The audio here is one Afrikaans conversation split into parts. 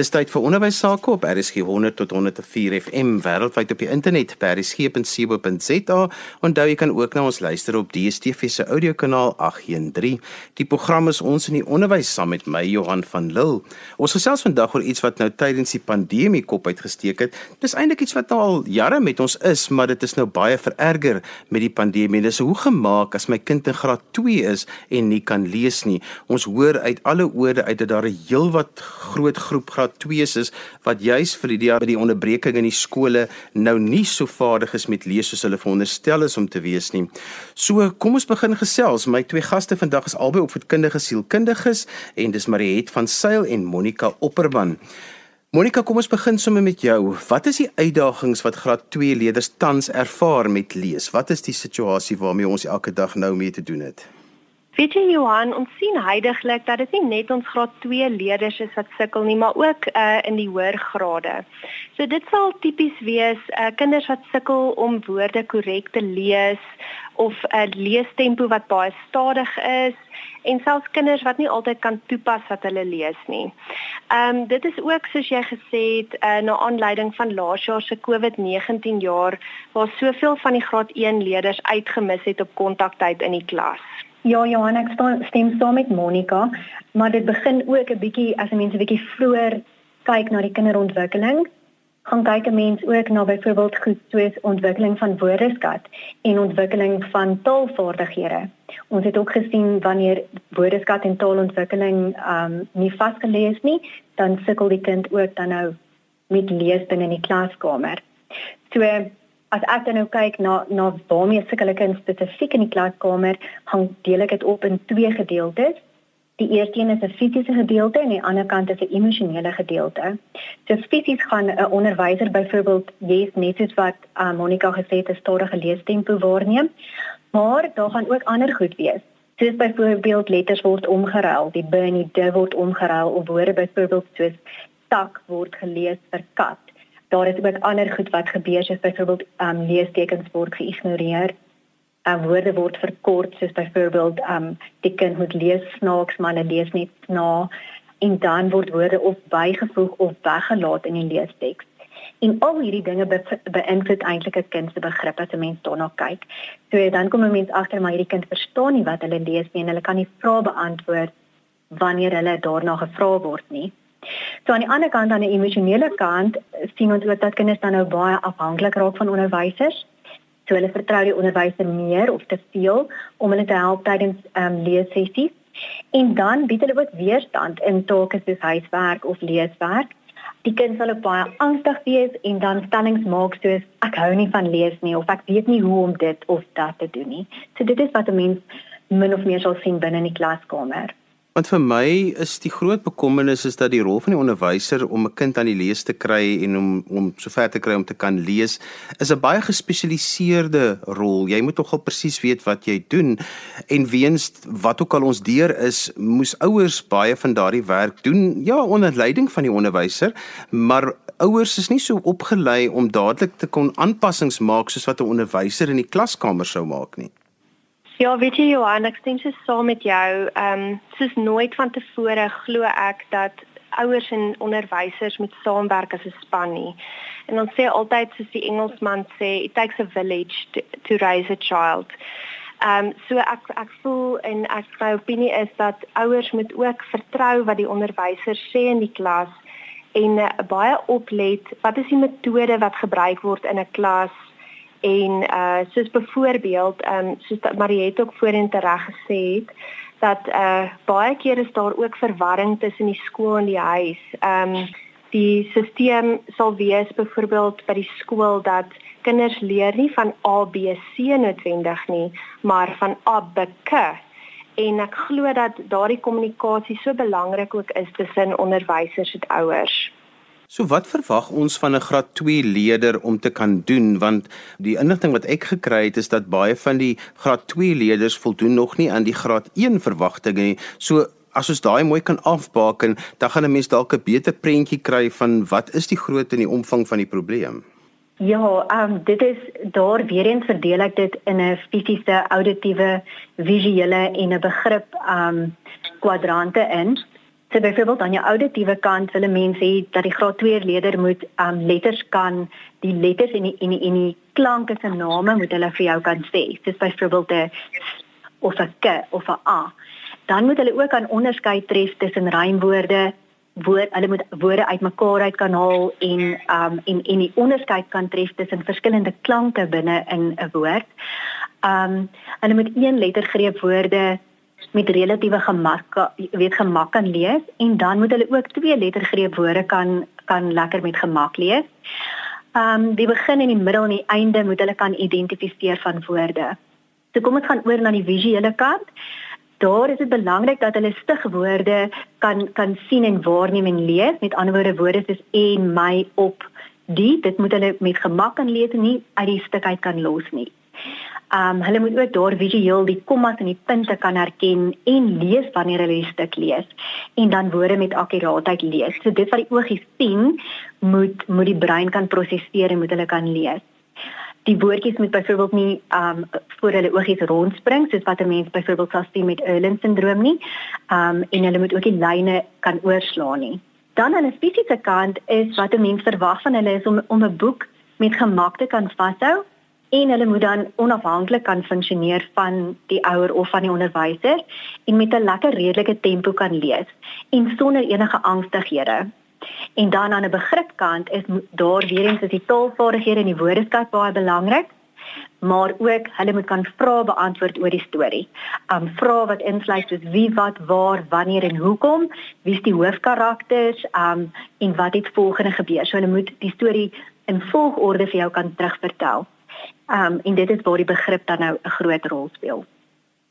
Dis tyd vir onderwys sake op RSG 100 tot 104 FM wêreldwyd op die internet by rsg.co.za. Onthou jy kan ook na ons luister op DStv se audiokanaal 813. Die program is ons in die onderwys saam met my Johan van Lille. Ons gesels vandag oor iets wat nou tydens die pandemie kop uitgesteek het. Dis eintlik iets wat nou al jare met ons is, maar dit is nou baie vererger met die pandemie. Dis hoe gemaak as my kind in graad 2 is en nie kan lees nie. Ons hoor uit alle oorde uit dat daar 'n heelwat groot groep graad 2s is wat juis vir die by die onderbreking in die skole nou nie so vaardig is met lees soos hulle veronderstel is om te wees nie. So kom ons begin gesels. My twee gaste vandag is albei opvoedkundige sielkundiges en dis Mariet van Sail en Monica Opperman. Monica, kom ons begin sommer met jou. Wat is die uitdagings wat graad 2 leerders tans ervaar met lees? Wat is die situasie waarmee ons elke dag nou mee te doen het? Weet jy Johan, ons sien heidaglik dat dit nie net ons graad 2 leerders is wat sukkel nie, maar ook uh in die hoër grade. So dit sal tipies wees uh kinders wat sukkel om woorde korrek te lees of 'n uh, leestempo wat baie stadig is en selfs kinders wat nie altyd kan toepas wat hulle lees nie. Ehm um, dit is ook soos jy gesê het uh, na aanleiding van laas jaar se COVID-19 jaar waar soveel van die graad 1 leerders uitgemis het op kontaktyd in die klas. Ja, Johan, ek stem saam met Monica, maar dit begin ook 'n bietjie as 'n mens 'n bietjie vroeër kyk na die kinderontwikkeling, gaan kyk 'n mens ook na byvoorbeeld goed soos ontwikkeling van woordeskat en ontwikkeling van taalvaardighede. Ons het ook gesien wanneer woordeskat en taalontwikkeling um nie vasgelees nie, dan sukkel die kind ook dan nou met lees binne in die klaskamer. So as ek dan nou kyk na na waarmee sukkel ek in spesifiek in die klaskamer, hang deel ek dit op in twee gedeeltes. Die eerste een is 'n fisiese gedeelte en die ander kant is 'n emosionele gedeelte. So fisies gaan 'n onderwyser byvoorbeeld jy's net soos wat uh, Monica gesê het, 'n stadige leestempo waarneem, maar daar gaan ook ander goed wees. Soos byvoorbeeld letters word omgeruil, die b en die d word omgeruil of woorde byvoorbeeld soos tak word gelees vir kat daar is ook ander goed wat gebeur soos byvoorbeeld um leestekens word geïgnoreer. Um woorde word verkort soos byvoorbeeld um die kind moet lees snaaks maar hulle lees net na en dan word woorde of bygevoeg of weggelaat in die leesteks. En al hierdie dinge be beïnvloed eintlik 'n kind se begrip as 'n mens daarna kyk. So dan kom 'n mens agter maar hierdie kind verstaan nie wat hulle lees nie en hulle kan nie vrae beantwoord wanneer hulle daarna gevra word nie. So aan die ander kant aan die emosionele kant sien ons ook dat kinders dan nou baie afhanklik raak van onderwysers. So hulle vertrou die onderwyser meer of te veel om hulle te help tydens ehm um, leessessies. En dan bied hulle ook weerstand in take soos huiswerk of leeswerk. Die kind sal baie angstig wees en dan stellings maak soos ek hou nie van lees nie of ek weet nie hoe om dit of dat te doen nie. So dit is wat 'n mens min of meer sal sien binne in die klaskamer. Want vir my is die groot bekommernis is dat die rol van die onderwyser om 'n kind aan die lees te kry en om om sover te kry om te kan lees is 'n baie gespesialiseerde rol. Jy moet nogal presies weet wat jy doen en weens wat ook al ons deur is, moes ouers baie van daardie werk doen. Ja, onder leiding van die onderwyser, maar ouers is nie so opgelei om dadelik te kon aanpassings maak soos wat 'n onderwyser in die klaskamer sou maak nie. Ja, weet jy Johan, ek stem so saam met jou. Ehm um, soos nooit van tevore glo ek dat ouers en onderwysers moet saamwerk as 'n span nie. En ons sê altyd soos die Engelsman sê, it takes a village to, to raise a child. Ehm um, so ek ek voel en ek my opinie is dat ouers moet ook vertrou wat die onderwyser sê in die klas en uh, baie oplet wat is die metode wat gebruik word in 'n klas en uh soos byvoorbeeld ehm um, soos Mariette ook voorheen tereg gesê het dat uh baie keer is daar ook verwarring tussen die skool en die huis. Ehm um, die stelsel sal wees byvoorbeeld by die skool dat kinders leer nie van A B C noodwendig nie, maar van A B K. En ek glo dat daardie kommunikasie so belangrik ook is tussen onderwysers en ouers. So wat verwag ons van 'n graad 2 leerder om te kan doen want die inligting wat ek gekry het is dat baie van die graad 2 leerders voldoen nog nie aan die graad 1 verwagtinge nie. So as ons daai mooi kan afbaken, dan gaan 'n mens dalk 'n beter prentjie kry van wat is die grootte en die omvang van die probleem. Ja, ehm um, dit is daar weer eens verdeel ek dit in 'n fisiese, auditiewe, visuele en 'n begrip ehm um, kwadrante in. So byvoorbeeld aan jou auditiewe kant wil mense hê dat die graad 2 leerder moet um letters kan die letters en die en die, en die klanke se name moet hulle vir jou kan sê. Dis byvoorbeeld 'n of 'n k of 'n a. Dan moet hulle ook kan onderskei tref tussen rymwoorde, woord hulle moet woorde uitmekaar uit kan haal en um en en die onderskeid kan tref tussen verskillende klanke binne in 'n woord. Um hulle moet een lettergreep woorde met relatiewe gemak weet gemak kan lees en dan moet hulle ook twee lettergreep woorde kan kan lekker met gemak lees. Um die begin en die middel en die einde moet hulle kan identifiseer van woorde. So kom ons gaan oor na die visuele kant. Daar is dit belangrik dat hulle stigwoorde kan kan sien en waarneem en lees. Met ander woorde woorde soos en, my, op, die, dit moet hulle met gemak kan lees en nie uit die stuk uit kan los nie. Um hulle moet ook daar visueel die kommas en die punte kan herken en lees wanneer hulle die stuk lees en dan woorde met akkuraatheid lees. So dit wat die oogies sien, moet moet die brein kan prosesseer en moet hulle kan lees. Die woordjies moet byvoorbeeld nie um voor hulle oogies rondspring soos wat 'n mens byvoorbeeld sal sien met Irlen syndroom nie. Um en hulle moet ook die lyne kan oorslaan nie. Dan aan 'n fisiese kant is wat 'n mens verwag van hulle is om om 'n boek met gemak te kan vashou en hulle moet dan onafhanklik kan funksioneer van die ouer of van die onderwyser en met 'n lekker redelike tempo kan lees en sonder enige angstighede. En dan aan 'n begripkant is daar weer eens is die taalvaardighede en die woordeskat baie belangrik maar ook hulle moet kan vrae beantwoord oor die storie. Um vrae wat insluit soos wie, wat, waar, wanneer en hoekom, wie is die hoofkarakters, um en wat het volgende gebeur. So hulle moet die storie in volgorde vir jou kan terugvertel. Um en dit is waar die begrip dan nou 'n groot rol speel.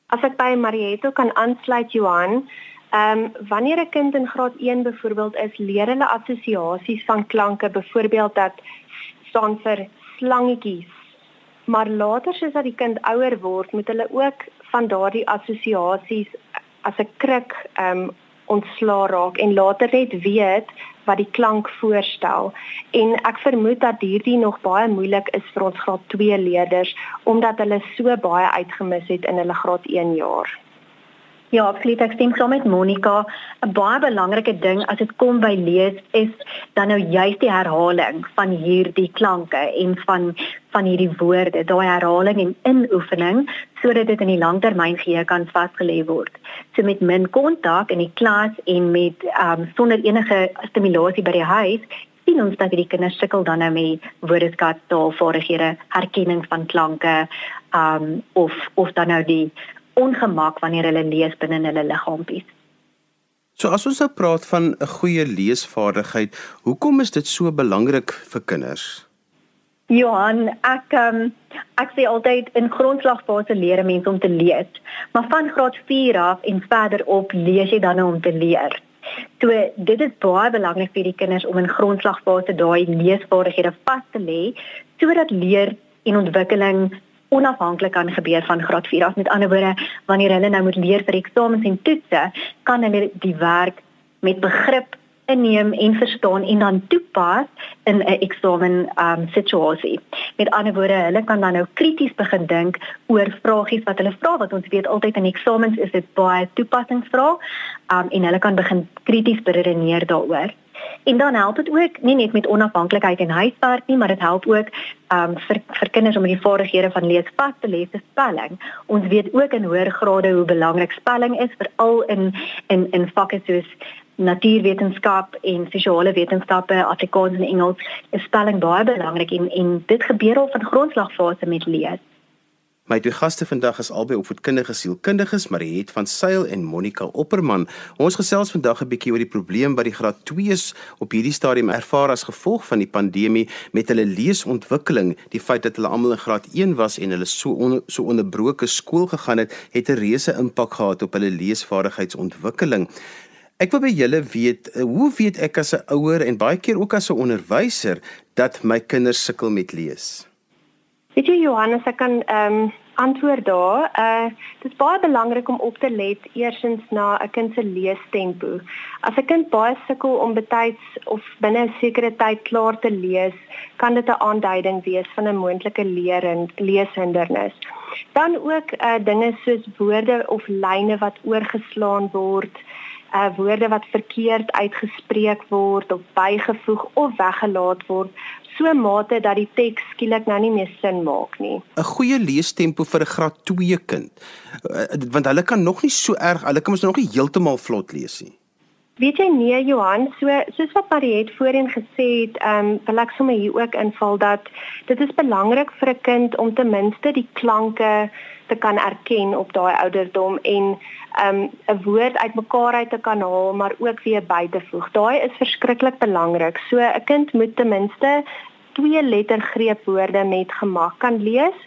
As ek by Marieto kan aansluit Johan, ehm um, wanneer 'n kind in graad 1 byvoorbeeld is, leer hulle assosiasies van klanke, byvoorbeeld dat staan vir slangetjies. Maar later soos dat die kind ouer word, moet hulle ook van daardie assosiasies as 'n krik ehm um, ontslaa raak en later net weet wat die klank voorstel. En ek vermoed dat hierdie nog baie moeilik is vir ons graad 2 leerders omdat hulle so baie uitgemis het in hulle graad 1 jaar. Ja, absoluut. Ek stem saam met Monica. 'n Baie belangrike ding as dit kom by lees is dan nou juist die herhaling van hierdie klanke en van van hierdie woorde, daai herhaling en inoefening sodat dit in die langtermyn geheue kan vasgelê word. So met min kontak in die klas en met ehm um, sonder enige stimulasie by die huis sien ons dat die kinders sukkel dan nou met woordeskat, taalvaardighede, herkenning van klanke, ehm um, of of dan nou die ongemak wanneer hulle lees binne hulle liggaampies. So as ons nou praat van 'n goeie leesvaardigheid, hoekom is dit so belangrik vir kinders? Johan, ek um, ek sê altyd in grondslagfase leer mense om te lees, maar van graad 4 af en verder op lees jy dan nou om te leer. So dit is baie belangrik vir die kinders om in grondslagfase daai leesvaardighede vas te lê sodat leer en ontwikkeling onafhanklik kan gebeur van graad 4 af. Met ander woorde, wanneer hulle nou moet leer vir eksamens en toetse, kan hulle die werk met begrip inneem en verstaan en dan toepas in 'n eksamen um situasie. Met ander woorde, hulle kan dan nou krities begin dink oor vragies wat hulle vra wat ons weet altyd in eksamens is dit baie toepassingsvrae um en hulle kan begin krities beredeneer daaroor. En dan help dit ook nie net met onafhanklikheid en huiswerk nie, maar dit help ook um vir vir kinders om die vaardighede van lees vas te vir spelling. Ons weet ook in hoër grade hoe belangrik spelling is veral in in in vakke soos natuurwetenskap en sosiale wetenskappe, Afrikaans en Engels. Is spelling baie belangrik en en dit gebeur al van grondslagfase met lees. My twee gaste vandag is albei opvoedkundige sielkundiges, Mariet van Sail en Monica Opperman. Ons gesels vandag 'n bietjie oor die probleem wat die graad 2's op hierdie stadium ervaar as gevolg van die pandemie met hulle leesontwikkeling. Die feit dat hulle almal in graad 1 was en hulle so on, so onderbroke skool gegaan het, het 'n reuse impak gehad op hulle leesvaardigheidsontwikkeling. Ek wil by julle weet, eh, hoe weet ek as 'n ouer en baie keer ook as 'n onderwyser dat my kinders sukkel met lees? Weet jy Johannes, ek kan ehm um, antwoord daar. Uh dit is baie belangrik om op te let eersins na 'n kind se leestempo. As 'n kind baie sukkel om betyds of binne 'n sekere tyd klaar te lees, kan dit 'n aanduiding wees van 'n moontlike leer en leeshindernis. Dan ook uh dinge soos woorde of lyne wat oorgeslaan word. uh woorde wat verkeerd uitgespreek word of bygevoeg of weggelaat word so mate dat die teks skielik nou nie meer sin maak nie. 'n Goeie leestempo vir 'n graad 2 kind. Uh, want hulle kan nog nie so erg, hulle kan mos nog nie heeltemal vlot lees nie. Weet jy nee Johan, so soos wat Mariet voorheen gesê het, ehm um, wil ek sommer hier ook inval dat dit is belangrik vir 'n kind om ten minste die klanke te kan erken op daai ouderdom en um 'n woord uitmekaar uit te kan haal maar ook weer by te voeg. Daai is verskriklik belangrik. So 'n kind moet ten minste twee lettergreepwoorde met gemak kan lees.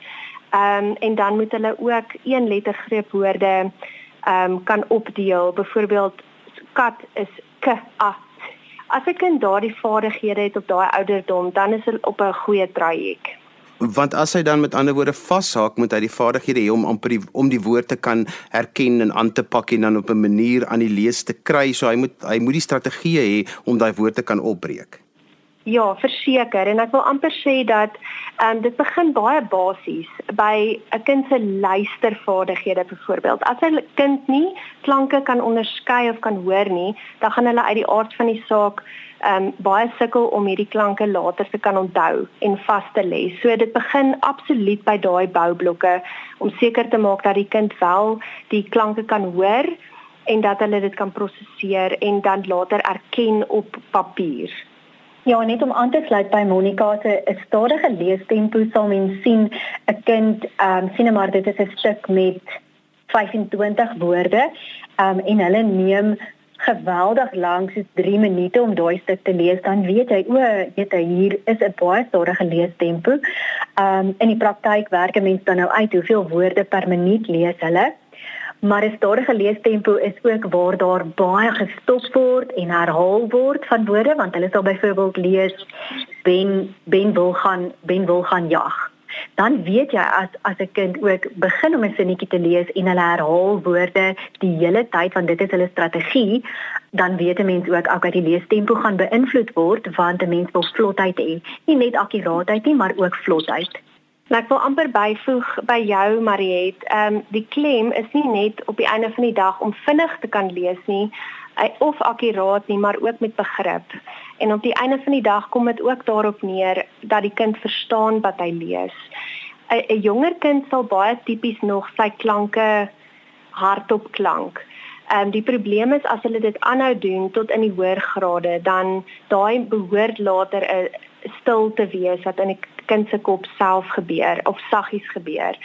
Um en dan moet hulle ook een lettergreepwoorde um kan opdeel. Byvoorbeeld kat is k a. As 'n kind daardie vaardighede het op daai ouderdom, dan is hulle op 'n goeie traject want as hy dan met ander woorde vashaak moet hy die vaardighede hê om amper die, om die woord te kan herken en aan te pak en dan op 'n manier aan die lees te kry so hy moet hy moet die strategie hê om daai woord te kan opbreek. Ja, verseker en ek wil amper sê dat ehm um, dit begin baie basies by 'n kind se luistervaardighede byvoorbeeld. As 'n kind nie klanke kan onderskei of kan hoor nie, dan gaan hulle uit die aard van die saak um baie sukkel om hierdie klanke later te kan onthou en vas te lê. So dit begin absoluut by daai boublokke om seker te maak dat die kind wel die klanke kan hoor en dat hulle dit kan prosesseer en dan later erken op papier. Ja, net om aan te sluit by Monica se stadige leestempo sal mens sien 'n kind ehm um, sien maar dit is 'n stuk met 25 woorde ehm um, en hulle neem geweldig lank soos 3 minute om daai stuk te lees dan weet jy o, weet jy hier is 'n baie stadige leestempo. Um in die praktyk werk 'n mens dan nou uit hoeveel woorde per minuut lees hulle. Maar 'n stadige leestempo is ook waar daar baie gestop word en herhaal word van woorde want hulle sal byvoorbeeld lees Ben Ben wil gaan Ben wil gaan jag dan weet jy as as 'n kind ook begin om 'n sinnetjie te lees en hulle herhaal woorde die hele tyd want dit is hulle strategie, dan weet 'n mens ook ook dat die leestempo gaan beïnvloed word want 'n mens wil vlotheid hê. Nie net akkuraatheid nie, maar ook vlotheid. Nou ek wil amper byvoeg by jou Mariet, ehm um, die klem is nie net op die einde van die dag om vinnig te kan lees nie, of akkuraat nie, maar ook met begrip. En op die einde van die dag kom dit ook daarop neer dat die kind verstaan wat hy lees. 'n 'n Jonger kind sal baie tipies nog sy klanke hardop klank. Ehm um, die probleem is as hulle dit aanhou doen tot in die hoër grade, dan daai behoort later 'n stil te wees wat in die kind se kop self gebeur of saggies gebeur.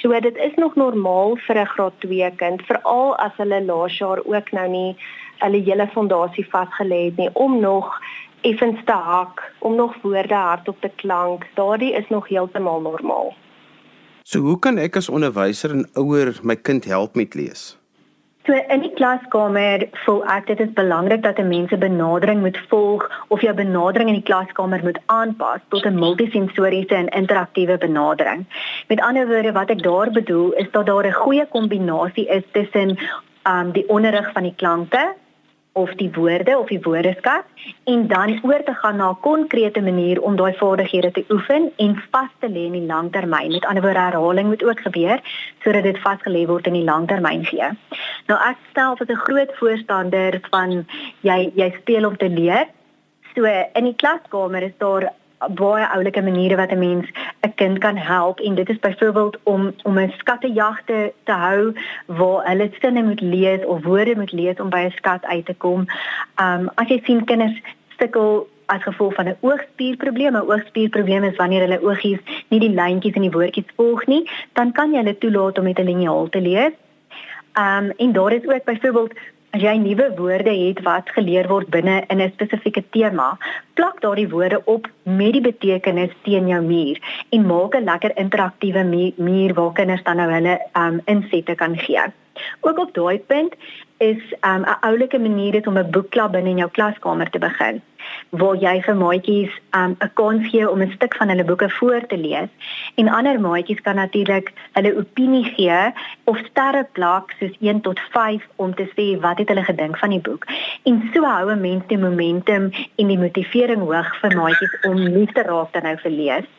So dit is nog normaal vir 'n graad 2 kind, veral as hulle laas jaar ook nou nie hulle hele fondasie vasgelê het nie om nog effens te hak, om nog woorde hardop te klank. Daardie is nog heeltemal normaal. So hoe kan ek as onderwyser en ouer my kind help met lees? So in die klaskamer voel ek dit is belangrik dat 'n mens 'n benadering moet volg of jou benadering in die klaskamer moet aanpas tot 'n multisensoriese en interaktiewe benadering. Met ander woorde wat ek daar bedoel is dat daar 'n goeie kombinasie is tussen um die onderrig van die klanke of die woorde of die woordeskat en dan oor te gaan na 'n konkrete manier om daai vaardighede te oefen en vas te lê in die langtermyn. Met ander woorde herhaling moet ook gebeur sodat dit vasgelê word in die langtermyn gee. Nou ek stel as 'n groot voorstander van jy jy speel om te leer. So in die klaskamer is daar baie oulike maniere wat 'n mens 'n kind kan help en dit is byvoorbeeld om om 'n skattejagte te hou waar hulle sinne moet lees of woorde moet lees om by 'n skat uit te kom. Um as jy sien kinders sukkel as gevolg van 'n oogspierprobleem, 'n oogspierprobleem is wanneer hulle oogies nie die lyntjies in die woordjies volg nie, dan kan jy hulle toelaat om met 'n liniaal te lees. Um en daar is ook byvoorbeeld As jy nuwe woorde het wat geleer word binne in 'n spesifieke tema, plak daardie woorde op met die betekenis teen jou muur en maak 'n lekker interaktiewe muur waar kinders dan nou hulle um insette kan gee. Ook op daai punt is um, 'n um, oulike manier dit om 'n boekklub binne in jou klaskamer te begin waar jy vir maatjies 'n um, kans gee om 'n stuk van hulle boeke voor te lees en ander maatjies kan natuurlik hulle opinie gee of sterre plak soos 1 tot 5 om te sê wat het hulle gedink van die boek. En so hou 'n mens die momentum en die motivering hoog vir maatjies om lief te raak dan nou vir lees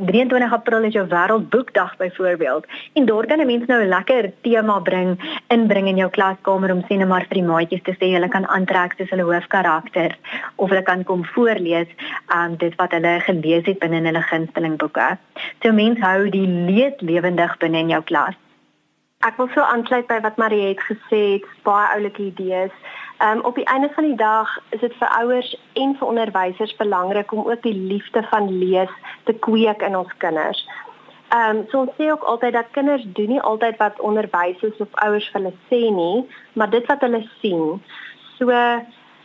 23 April is jou wêreldboekdag byvoorbeeld en daar kan 'n mens nou 'n lekker tema bring inbring in jou klaskamer om sê net maar vir die maatjies te sê hulle kan aantrek soos hulle hoofkarakter of hulle kan kom voorlees um dit wat hulle gelees het binne hulle gunsteling boeke. So mense hou die lees lewendig binne in jou klas. Ek wil so aansluit by wat Marie het gesê, het baie oulike idees. Ehm um, op die einde van die dag is dit vir ouers en vir onderwysers belangrik om ook die liefde van lees te kweek in ons kinders. Ehm um, so ons sê ook altyd dat kinders doen nie altyd wat onderwysers of ouers vir hulle sê nie, maar dit wat hulle sien. So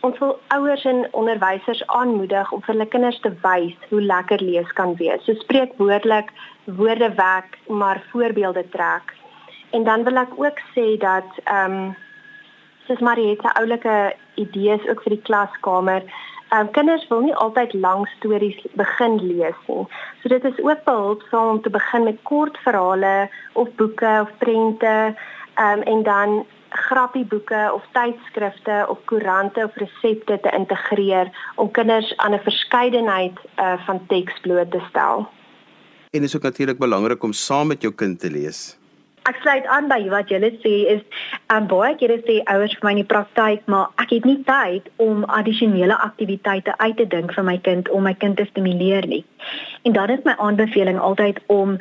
ons wil ouers en onderwysers aanmoedig om vir hulle kinders te wys hoe lekker lees kan wees. So spreek woordelik woorde wek, maar voorbeelde trek. En dan wil ek ook sê dat ehm um, soos Marietta oulike idees ook vir die klaskamer. Ehm um, kinders wil nie altyd lang stories begin lees nie. So dit is ook behulpsaam om te begin met kort verhale of boeke of prente ehm um, en dan grappieboeke of tydskrifte of koerante of resepte te integreer om kinders aan 'n verskeidenheid uh, van teks bloot te stel. En dit is ook natuurlik belangrik om saam met jou kind te lees ek sluit aan by wat julle sê is um, baie kere sê ouers vir my in die praktyk maar ek het nie tyd om addisionele aktiwiteite uit te dink vir my kind om my kind te stimuleer nie. En dan is my aanbeveling altyd om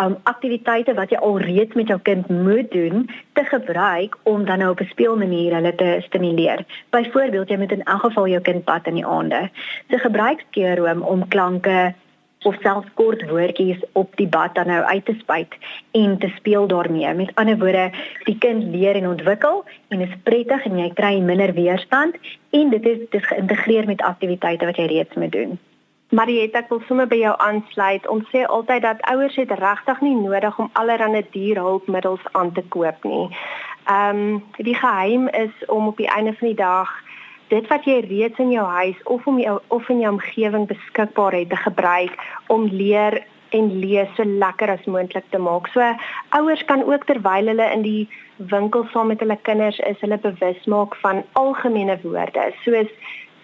um aktiwiteite wat jy alreeds met jou kind moet doen te gebruik om dan nou op 'n speelmanier hulle te stimuleer. Byvoorbeeld jy moet in elk geval jou kind pad in die aande. So gebruik skeeroom om klanke of selfs kort woordjies op die bad dan nou uit te spuit en te speel daarmee. Met ander woorde, die kind leer en ontwikkel en is prettig en jy kry minder weerstand en dit is dis geïntegreer met aktiwiteite wat jy reeds moet doen. Marietta, ek wil sommer by jou aansluit. Ons sê altyd dat ouers het regtig nie nodig om allerlei dierhulpmiddels aan te koop nie. Ehm um, die geheim is om op die einde van die dag dit wat jy reeds in jou huis of om jou of in jou omgewing beskikbaar het te gebruik om leer en lees so lekker as moontlik te maak. So ouers kan ook terwyl hulle in die winkel saam met hulle kinders is, hulle bewus maak van algemene woorde soos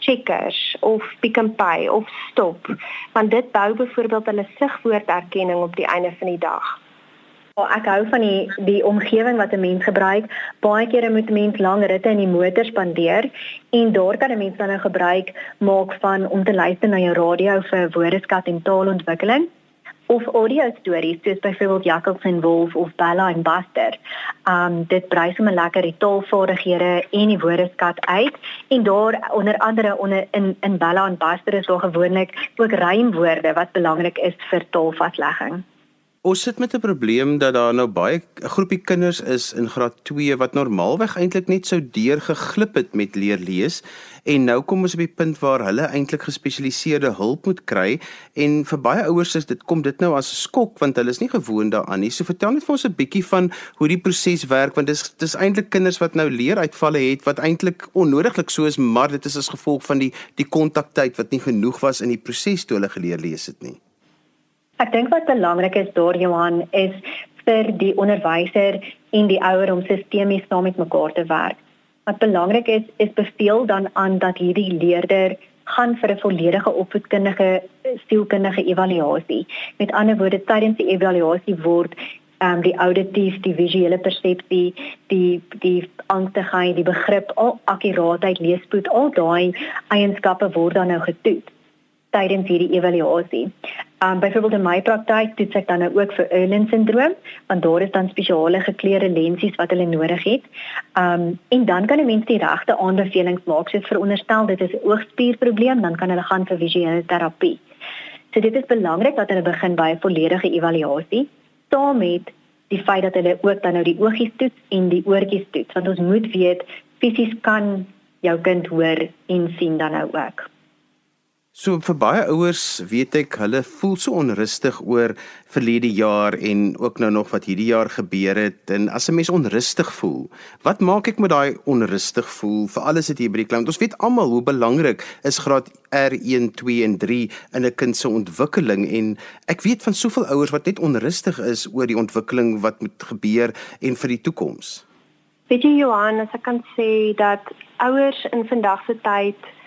checkers of pick and pay of stop. Want dit bou byvoorbeeld hulle sigwoorderkenning op die einde van die dag. Ek hou van die die omgewing wat 'n mens gebruik. Baie kere moet 'n mens lang ritte in die motor spandeer en daar kan 'n mens dan nou gebruik maak van om te luister na jou radio vir woordeskat en taalontwikkeling of audio stories soos byvoorbeeld Jakkals en Wolf of Bella en Buster. Um dit brei sommer lekker die taalvaardighede en die woordeskat uit en daar onder andere onder in in Bella en Buster is daar gewoonlik ook rymwoorde wat belangrik is vir taalvaslegging. Ons sit met 'n probleem dat daar nou baie 'n groepie kinders is in graad 2 wat normaalweg eintlik net sou deurgeglip het met leer lees en nou kom ons op die punt waar hulle eintlik gespesialiseerde hulp moet kry en vir baie ouers is dit kom dit nou as 'n skok want hulle is nie gewoond daaraan nie. So vertel net vir ons 'n bietjie van hoe die proses werk want dis dis eintlik kinders wat nou leeruitvalle het wat eintlik onnodiglik so is maar dit is as gevolg van die die kontaktyd wat nie genoeg was in die proses toe hulle geleer lees het nie. Ek dink wat belangrik is daar Johan is vir die onderwyser en die ouer om sistemies saam met mekaar te werk. Wat belangrik is is beveel dan aan dat hierdie leerder gaan vir 'n volledige opvoedkundige sielkundige evaluasie. Met ander woorde tydens die evaluasie word um, die auditief, die visuele persepsie, die die angstigheid, die begrip, al akkuraatheid, leespoed, al daai eienskappe word dan nou getoets tydens hierdie evaluasie. Um byvoorbeeld in my praktyk toets ek dan nou ook vir Erlen syndroom, want daar is dan spesiale gekleurde lensies wat hulle nodig het. Um en dan kan 'n mens die regte aanbevelings maak. So veronderstel dit is 'n oogspierprobleem, dan kan hulle gaan vir visuele terapie. So dit is belangrik dat hulle begin by 'n volledige evaluasie saam met die feit dat hulle ook dan nou die oogies toets en die oortjies toets, want ons moet weet fisies kan jou kind hoor en sien dan nou ook. So vir baie ouers weet ek hulle voel so onrustig oor verlede jaar en ook nou nog wat hierdie jaar gebeur het en as 'n mens onrustig voel, wat maak ek met daai onrustig voel vir alles wat hier by die klant? Ons weet almal hoe belangrik is graad R1, 2 en 3 in 'n kind se ontwikkeling en ek weet van soveel ouers wat net onrustig is oor die ontwikkeling wat moet gebeur en vir die toekoms. Weet jy Johan, as ek kan sê dat ouers in vandag se tyd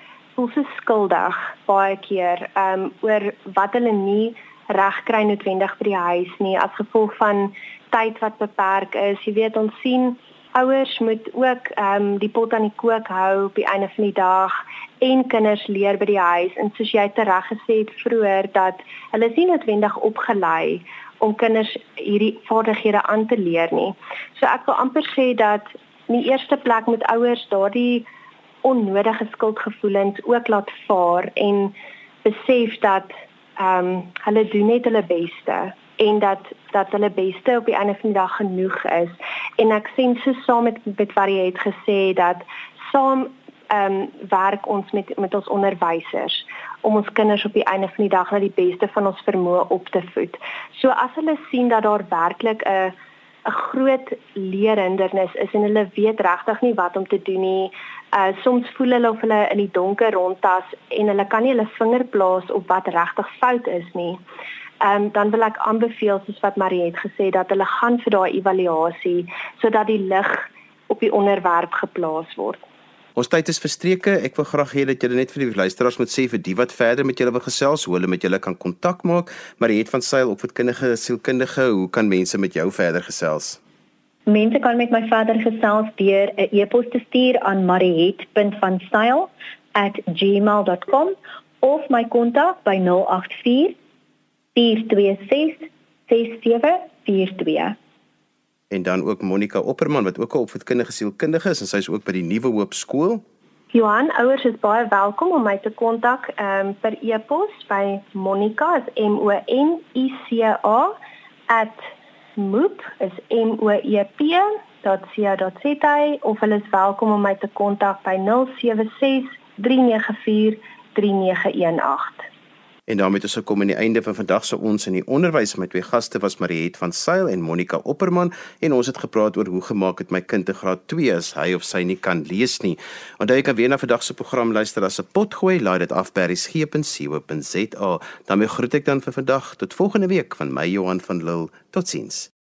voel so skuldig baie keer um oor wat hulle nie regkry noodwendig by die huis nie as gevolg van tyd wat beperk is. Jy weet ons sien ouers moet ook ehm um, die pot aan die kook hou op die einde van die dag en kinders leer by die huis en soos jy tereg gesê het vroeër dat hulle is nie noodwendig opgelei om kinders hierdie vaardighede aan te leer nie. So ek wil amper sê dat in die eerste plek moet ouers daardie onnodige skuldgevoelens ook laat vaar en besef dat ehm um, hulle doen net hulle beste en dat dat hulle beste op die einde van die dag genoeg is en ek sien so saam met met wat jy het gesê dat saam ehm um, werk ons met met ons onderwysers om ons kinders op die einde van die dag na die beste van ons vermoë op te voed. So as hulle sien dat daar werklik 'n 'n groot leerhindernis is en hulle weet regtig nie wat om te doen nie. Uh soms voel hulle of hulle in die donker rondtas en hulle kan nie hulle vinger plaas op wat regtig fout is nie um, dan wil ek aanbeveel soos wat Marie het gesê dat hulle gaan vir daai evaluasie sodat die lig op die onderwerp geplaas word. Ons tyd is verstreke. Ek wil graag hê dat julle net vir die luisteraars moet sê vir die wat verder met julle wil gesels, hoe hulle met julle kan kontak maak. Marie het van Sail opvoedkundige sielkundige, hoe kan mense met jou verder gesels? Mense kan met my verder gesels deur 'n e-pos te stuur aan mariet.vanstyl@gmail.com of my kontak by 084 En dan ook Monica Opperman wat ook 'n opvoedkundige sielkundige is en sy is ook by die Nuwe Hoop skool. Johan, ouers is baie welkom om my te kontak ehm um, per e-pos by Monica is M O N I C A @moop is M O E P .co.za of hulle is welkom om my te kontak by 076 394 3918. En daarmee het ons gekom aan die einde van vandag se ons in die onderwys met twee gaste was Mariet van Sail en Monica Opperman en ons het gepraat oor hoe gemaak het my kind te graad 2 as hy of sy nie kan lees nie. Onthou jy kan weer na vandag se program luister as 'n potgooi, laai dit af by resgep.co.za. daarmee groet ek dan vir vandag tot volgende week van my Johan van Lille. Totsiens.